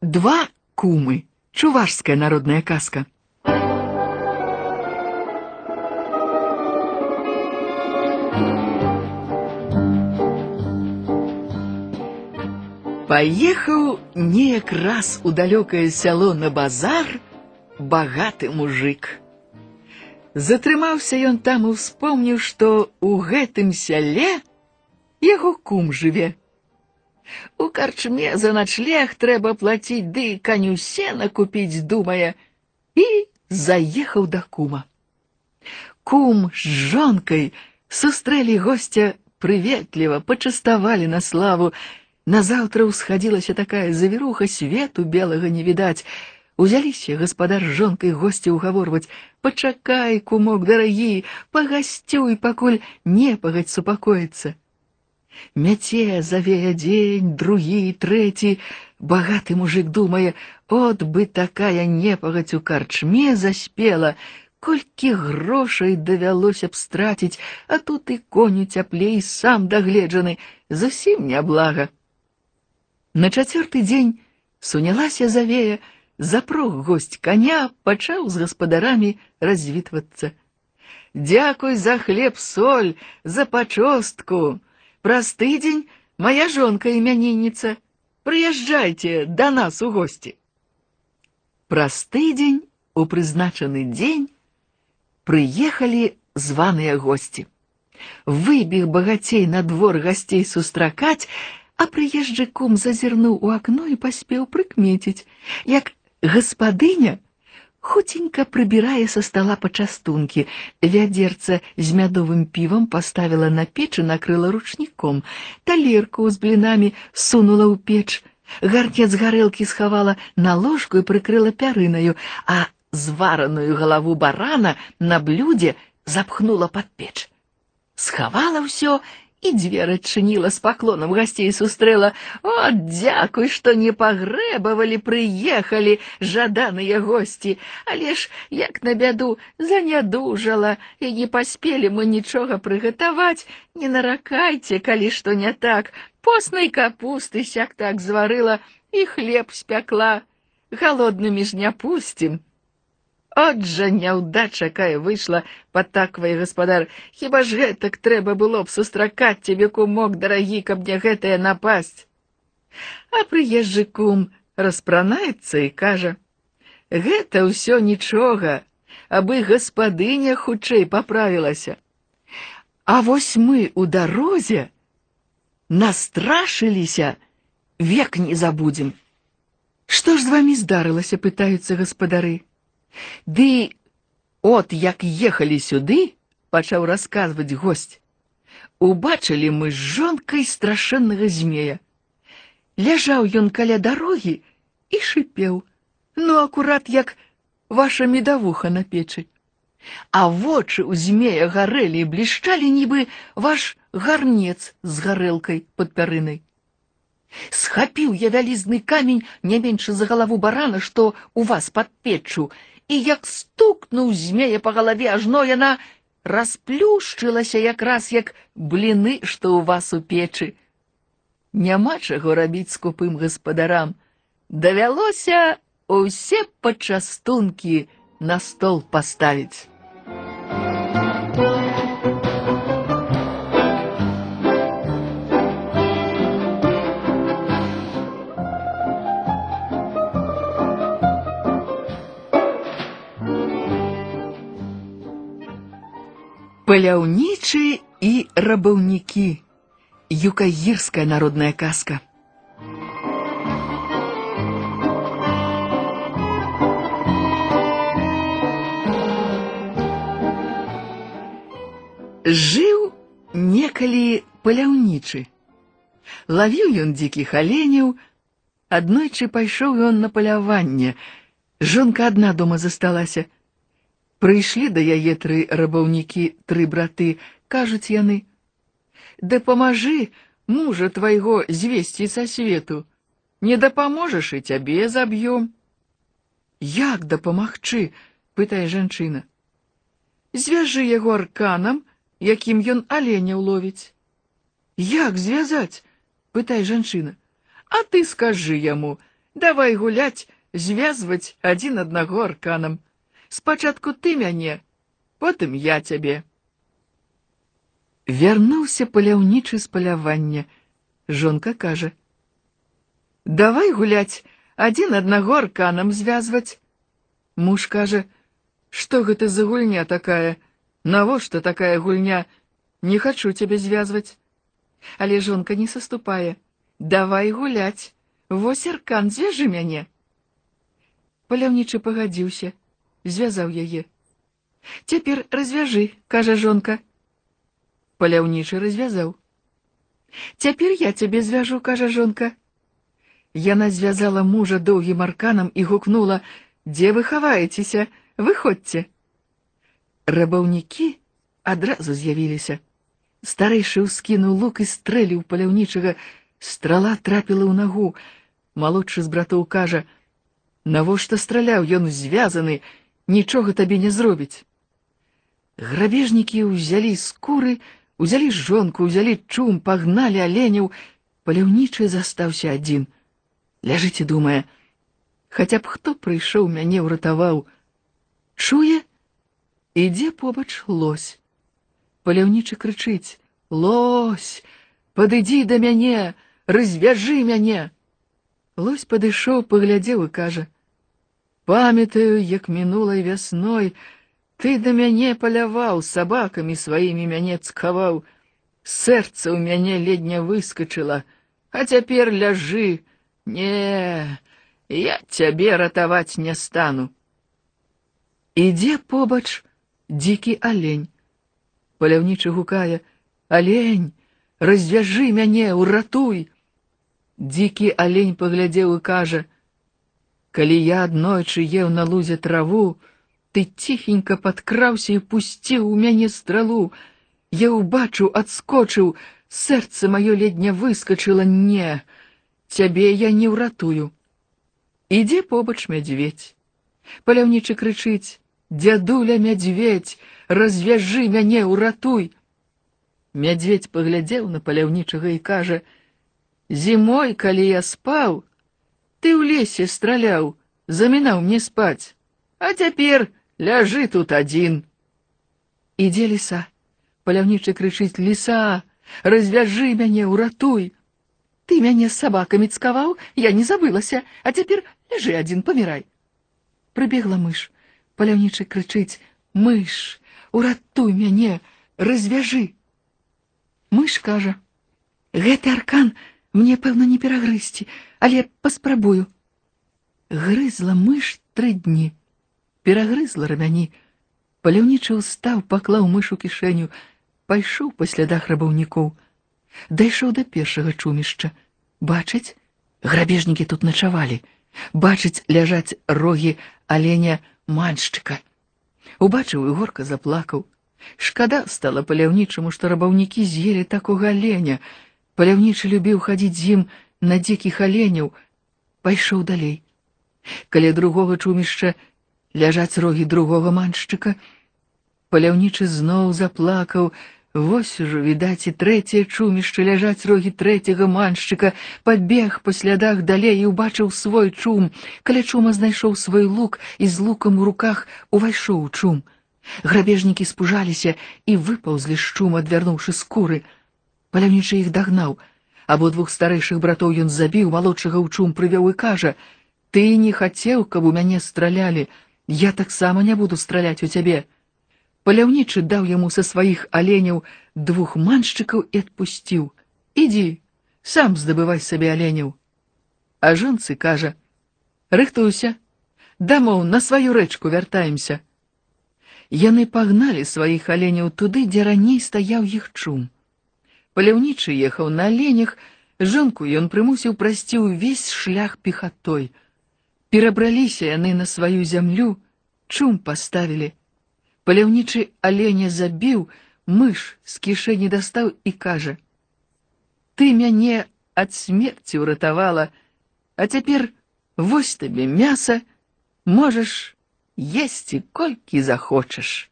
Два кумы. Чувашская народная каска. Поехал неяк раз у далекое сяло на базар багаты мужик. Затрымаўся ён там і успомніў, што ў гэтым сяле яго кум жыве. У карчме за ночлег трэба плаціць, ды каню сена купіць, думае, і заехаў да кума. Кум з жонкай сустрэлі гостя прыветліва, пачаставалі на славу, Назаўтра ўсхадзілася такая завіруха, свету белага не відаць. Узяліся гаспадар з жонкай госці ўгаворваць: « Пачакай, кумок дарагі, пагасцюй, пакуль непагадзь супакоіцца. Мяце завее дзень, другі, трэці, багаты мужик думае, от бы такая непагадзь у карчме заспела, колькі грошай давялося б страціць, а тут і коню цяплей сам дагледжаны, зусім няблага. На чацвёрты дзень сунялася завея, запрог гость коня, пачаў з гаспадарамі развітвацца. Дзякуй за хлеб соль, за пачостку. Праз тыдзень моя жонка імянінніца. Прыязджайце да нас у госці. Праз тыдзень у прызначаны дзень прыехалі званыя госці. Выбег багацей на двор гасцей сустракаць, а прыезджы кум зазірнуў у акно і паспеў прыкмеціць, як гаспадыня хуценька прыбірае са стала пачастункі, вядзерца з мядовым півам паставіла на печ і накрыла ручніком, талерку з блінамі сунула ў печ, гарнец гарэлкі схавала на ложку і прыкрыла пярынаю, а звараную галаву барана на блюдзе запхнула пад печ. Схавала ўсё і дзверы адчыніла з паклонам гасцей сустрэла о дзякуй што не пагрэбавалі прыехалі жаданыя госці але ж як на бяду занядужала і не паспелі мы нічога прыгатаваць не наракайце калі што не так поснай капусты сяк так зварыла і хлеб спякла галоднымі ж не пусцім От жа няўдача якая выйшла, патаквае гаспадар, хіба ж гэтак трэба было б сустракаць цябе кумок дарагі, каб не гэтая напасць. А прыезджы кум распранаецца і кажа: « Гэта ўсё нічога, абы гаспадыня хутчэй паправілася. А вось мы у дарозе настрашыліся, век не забудзем. Што ж з вамі здарылася, пытаюцца гаспадары. Ды от як ехалі сюды, пачаў расказваць госць. Убачылі мы з жонкай страшэннага змея. Ляжаў ён каля дарогі і шыпеў, ну акурат як ваша медавуха на печы. А вочы ў змея гарэлі і блішчалі нібы ваш гарнец з гарэлкай пад пярынай. Схапіў я вялізны камень не менш за галаву барана, што у вас пад печчу, і як стукнуў змея па галаве, ажно яна расплюшчылася якраз як бліны, што ў вас у печы. Няма чаго рабіць скупым гаспадарам. Давялося ўсе пачастункі на стол паставіць. Паляўнічы і рабаўнікі. Юкагірская народная казка. Жыў некалі паляўнічы. Лавіў ён дзікіх аленяў, аднойчы пайшоў ён на паляванне. Жонка адна дома засталася – Прыйшлі да яе тры рабаўнікі, тры браты, кажуць яны: « Дапамажы мужа твайго звесці са свету, Не дапаможаш і цябе заб'ём. Як дапамагчы, пытае жанчына. Звяжы яго арканам, якім ён аленя ўловіць. Як звязаць, пытае жанчына. А ты скажы яму, давай гуляць, звязваць адзін аднаго арканам. Спачатку ты мяне, потым я цябе. Вярнуўся паляўнічы з палявання. Жонка кажа: « Давай гуляць, адзін аднаго арканам звязваць. Муж кажа: « Што гэта за гульня такая? Навошта такая гульня? Не хачу цябе звязваць. Але жонка не саступае. Давай гуляць. Вось аркан звяжы мяне. Паляўнічы пагадзіўся, звязаў яе. Цяпер развяжы, кажа жонка. Паляўнічы развязаў. Цяпер я цябе звяжу, кажа жонка. Яна звязала мужа доўгім арканам і гукнула: « Дзе вы хаваецеся, выходзьце. Рабаўнікі адразу з'явіліся. Старэйшы ўскінуў лук і стрэліў паляўнічага, страла трапіла ў нагу. Малодшы з братоў кажа: « Навошта страляў, ён звязаны, нічога табе не зробіць. Грабежнікі ўзялі скуры, узялі жонку, узялі чум, пагналі аленяў, паляўнічы застаўся адзін. Ляжыць і думае: Хаця б хто прыйшоў мяне ўратаваў, чуе, ідзе побач лось. Паляўнічы крычыць: « Лось, падыдзі да мяне, развяжы мяне. Лось падышоў, паглядзеў і кажа: « Памятаю, як мінулай вясной, ты да мяне паляваў, сабакамі сваімі мяне цкаваў. Сэрца ў мяне ледня выскачыла, а цяпер ляжы. Не, я цябе ратаваць не стану. Ідзе побач дзікі алень. Паляўнічы гукае: Алень, развяжы мяне, уратуй. Дзікі алень паглядзеў і кажа: « Калі я аднойчы еў на лузе траву, ты ціхенька падкраўся і пусціў у мяне стралу. Я ўбачыў, адскочыў, сэрца маё ледня выскачыла не. Цябе я не ўратую. Ідзе побач мядзведь. Паляўнічы крычыць: Дядуля мядзведь, развяжы мяне, уратуй. Мядзведь паглядзеў на паляўнічага і кажа: Зімой, калі я спаў, ты ў лесе страляў, замінаў мне спаць, а цяпер ляжы тут адзін. Ідзе ліса, паляўнічы крычыць ліса, развяжы мяне, уратуй. Ты мяне з сабакамі цкаваў, я не забылася, а цяпер ляжы адзін памірай. Прыбегла мыш, паляўнічы крычыць: мыш, уратуй мяне, развяжы. Мыш кажа: гэты аркан мне пэўна не перагрызці, але паспрабую. Грызла мыш тры дні перагрызла рамяні. Паляўнічы ўстаў, паклаў мышу кішэню, пайшоў па слядах рабаўнікоў. Дайшоў да першага чумішча. Бачыць, грабежнікі тут начавалі. Бачыць, ляжаць рогі аленя маншчыка. Убачыў і горка заплакаў. Шкада стала паляўнічаму, што рабаўнікі з'елі такога аленя. Паляўнічы любіў хадзіць з ім на дзікіх аленяў, пайшоў далей. Каля другога чумішча ляжаць рогі другога маншчыка. Паляўнічы зноў заплакаў, Вось ужо відаць і трэцяе чумішча ляжаць рогі трэцяга маншчыка, пабег па слядах далей і ўбачыў свой чум. Каля чума знайшоў свой лук і з лукам у руках увайшоў у чум. Грабежнікі спужаліся і выпаўзлі з чума, адвярнуўшы скуры. Паляўнічы іх дагнаў. Абодвух старэйшых братоў ён забіў, малодшага ў чум прывёў і кажа: « Ты не хацеў, каб у мяне стралялі, я таксама не буду страляць у цябе. Паляўнічы даў яму са сваіх аленяў двух маншчыкаў і адпусціў: Ідзі, сам здабывай сабе аленяў. А жонцы кажа: рыхтуйся, дамоў на сваю рэчку вяртаемся. Яны пагналі сваіх аленяў туды, дзе раней стаяў іх чум. Паляўнічы ехаў на аленях, жонку ён прымусіў прайсці ўвесь шлях пехатой. Перабраліся яны на сваю зямлю, чум паставілі. Паляўнічы аленя забіў, мыш з кішэні дастаў і кажа: « Ты мяне ад смерці ўратавала, а цяпер вось табе мяса, можаш есці колькі захочаш.